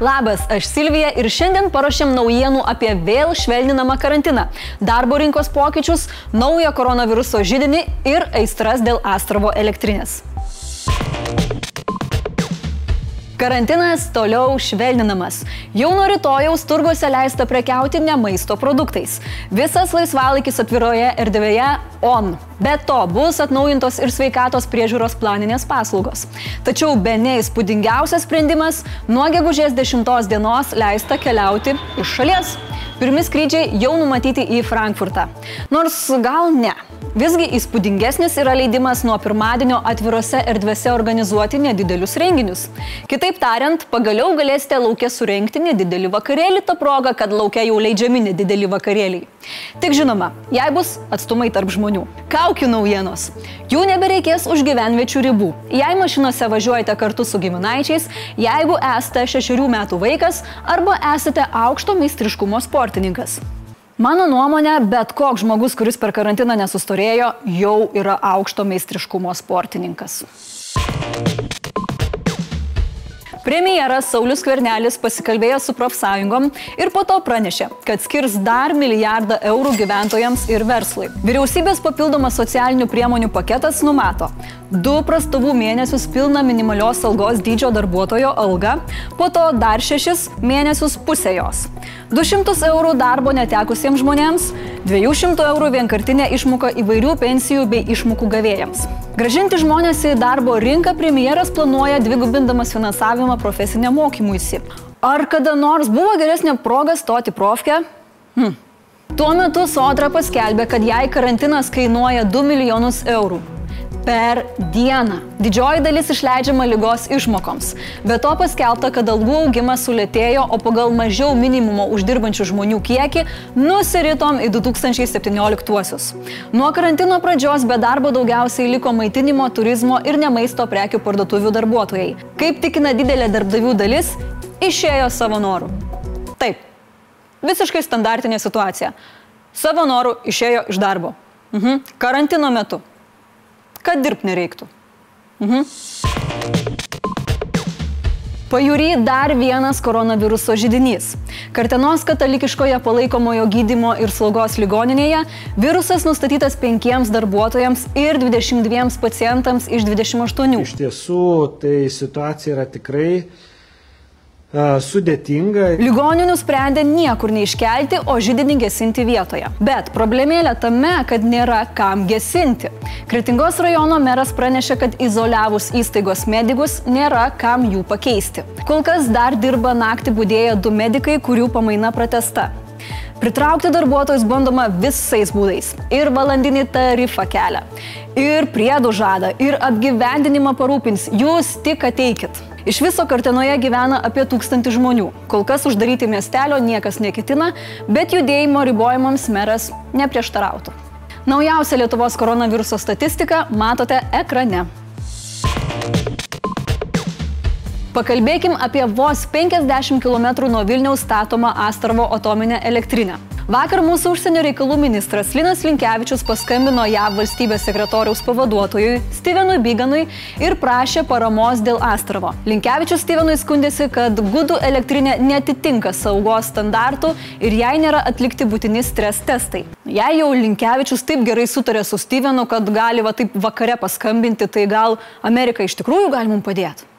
Labas, aš Silvija ir šiandien paruošėm naujienų apie vėl švelninamą karantiną, darbo rinkos pokyčius, naują koronaviruso žydinį ir aistras dėl Astrovo elektrinės. Karantinas toliau švelninamas. Jau nuo rytojaus turguose leista prekiauti ne maisto produktais. Visas laisvalaikis atviroje erdvėje on. Be to bus atnaujintos ir sveikatos priežiūros planinės paslaugos. Tačiau be neįspūdingiausias sprendimas - nuo gegužės 10 dienos leista keliauti iš šalies. Pirmi skrydžiai jau numatyti į Frankfurtą. Nors gal ne. Visgi įspūdingesnis yra leidimas nuo pirmadienio atvirose erdvėse organizuoti nedidelius renginius. Kitaip tariant, pagaliau galėsite laukia surenkti nedidelį vakarėlį tą progą, kad laukia jau leidžiami nedideli vakarėliai. Tik žinoma, jei bus atstumai tarp žmonių. Kaukių naujienos. Jų nebereikės už gyvenviečių ribų. Jei mašinose važiuojate kartu su giminaičiais, jeigu esate šešių metų vaikas arba esate aukšto meistriškumo sportininkas. Mano nuomonė, bet koks žmogus, kuris per karantiną nesustorėjo, jau yra aukšto meistriškumo sportininkas. Premjeras Saulis Kvernelis pasikalbėjo su profsąjungom ir po to pranešė, kad skirs dar milijardą eurų gyventojams ir verslui. Vyriausybės papildomas socialinių priemonių paketas numato du prastovų mėnesius pilną minimalios algos dydžio darbuotojo algą, po to dar šešis mėnesius pusę jos. 200 eurų darbo netekusiems žmonėms, 200 eurų vienkartinė išmoka įvairių pensijų bei išmokų gavėjams. Gražinti žmonės į darbo rinką premjeras planuoja dvigubindamas finansavimą profesiniam mokymuisi. Ar kada nors buvo geresnė proga stoti profkę? Hm. Tuo metu Sodra paskelbė, kad jai karantinas kainuoja 2 milijonus eurų per dieną. Didžioji dalis išleidžiama lygos išmokoms. Be to paskelbta, kad algų augimas sulėtėjo, o pagal mažiau minimumo uždirbančių žmonių kiekį nusiritom į 2017-uosius. Nuo karantino pradžios be darbo daugiausiai liko maitinimo, turizmo ir ne maisto prekių parduotuvių darbuotojai. Kaip tikina didelė darbdavių dalis, išėjo savo norų. Taip, visiškai standartinė situacija. Savo norų išėjo iš darbo. Mhm. Karantino metu kad dirbti nereiktų. Mhm. Pajūry dar vienas koronaviruso žydinys. Kartenos katalikiškoje palaikomojo gydimo ir slaugos ligoninėje virusas nustatytas penkiems darbuotojams ir 22 pacientams iš 28. Iš tiesų, tai situacija yra tikrai sudėtinga. Ligonių nusprendė niekur neiškelti, o žydinį gesinti vietoje. Bet problemėlė tame, kad nėra kam gesinti. Kretingos rajono meras pranešė, kad izoliavus įstaigos medikus nėra kam jų pakeisti. Kol kas dar dirba naktį būdėję du medikai, kurių pamaina pratesta. Pritraukti darbuotojus bandoma visais būdais. Ir valandinį tarifą kelia. Ir priedų žada. Ir apgyvendinimą parūpins. Jūs tik ateikit. Iš viso Kartenoje gyvena apie tūkstantį žmonių. Kol kas uždaryti miestelio niekas neketina, bet judėjimo ribojimams meras neprieštarautų. Naujausia Lietuvos koronaviruso statistika matote ekrane. Pakalbėkim apie vos 50 km nuo Vilniaus statomą Astrovo atominę elektrinę. Vakar mūsų užsienio reikalų ministras Linas Linkevičius paskambino JAV valstybės sekretoriaus pavaduotojui Stevenui Biganui ir prašė paramos dėl Astravo. Linkevičius Stevenui skundėsi, kad gudų elektrinė netitinka saugos standartų ir jai nėra atlikti būtini stres testai. Jei jau Linkevičius taip gerai sutarė su Stevenu, kad gali va taip vakare paskambinti, tai gal Amerika iš tikrųjų gali mums padėti.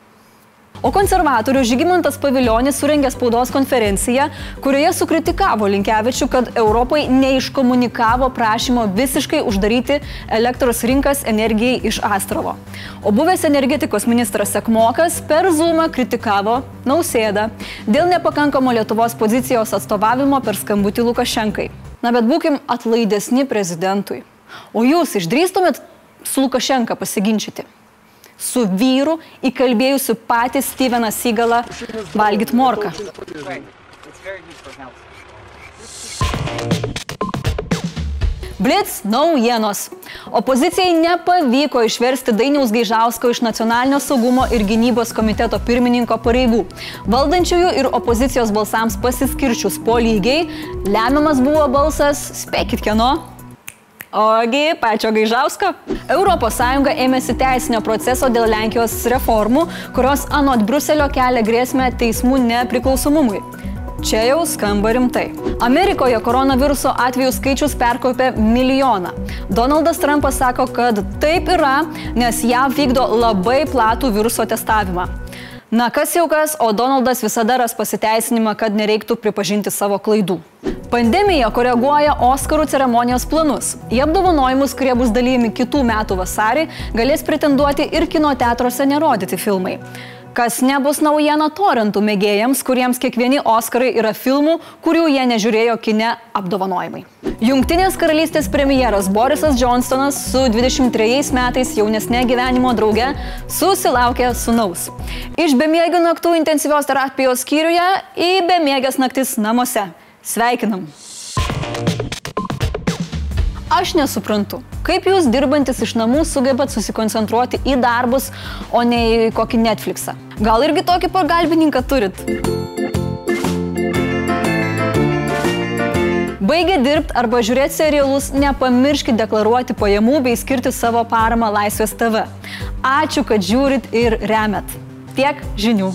O konservatorius Žygimantas Paviljonis surengė spaudos konferenciją, kurioje sukritikavo Linkevičių, kad Europai neiškomunikavo prašymo visiškai uždaryti elektros rinkas energijai iš Astrovo. O buvęs energetikos ministras Sekmokas per Zoomą kritikavo Nausėdą dėl nepakankamo Lietuvos pozicijos atstovavimo per skambutį Lukašenkai. Na bet būkim atlaidesni prezidentui. O jūs išdrįstumėt su Lukašenka pasiginčyti? Su vyru įkalbėjusiu patį Steveną Sygalą valgyti morką. Blitz naujienos. Opozicijai nepavyko išversti Dainiaus Gaižausko iš Nacionalinio saugumo ir gynybos komiteto pirmininko pareigų. Valdančiųjų ir opozicijos balsams pasiskirčius po lygiai, lemiamas buvo balsas, spėkit kieno, Ogi, pačio gaižausko. ES ėmėsi teisinio proceso dėl Lenkijos reformų, kurios anot Bruselio kelia grėsmę teismų nepriklausomumui. Čia jau skamba rimtai. Amerikoje koronaviruso atvejų skaičius perkopė milijoną. Donaldas Trumpas sako, kad taip yra, nes JAV vykdo labai platų viruso testavimą. Na kas jau kas, o Donaldas visada ras pasiteisinimą, kad nereiktų pripažinti savo klaidų. Pandemija koreguoja Oskarų ceremonijos planus. Į apdovanojimus, kurie bus dalyjami kitų metų vasarį, galės pretenduoti ir kino teatruose nerodyti filmai. Kas nebus naujiena torentų mėgėjams, kuriems kiekvieni Oskarai yra filmų, kurių jie nežiūrėjo kine apdovanojimai. Junktinės karalystės premjeras Borisas Johnsonas su 23 metais jaunesnė gyvenimo drauge susilaukė sunaus. Iš bemiegių naktų intensyvios terapijos skyriuje į bemiegės naktis namuose. Sveikinam! Aš nesuprantu, kaip jūs dirbantis iš namų sugebat susikoncentruoti į darbus, o ne į kokį Netflixą. Gal irgi tokį pagalbininką turit? Baigę dirbti arba žiūrėti serialus, nepamirškite deklaruoti pajamų bei skirti savo paramą Laisvės TV. Ačiū, kad žiūrit ir remet. Tiek žinių.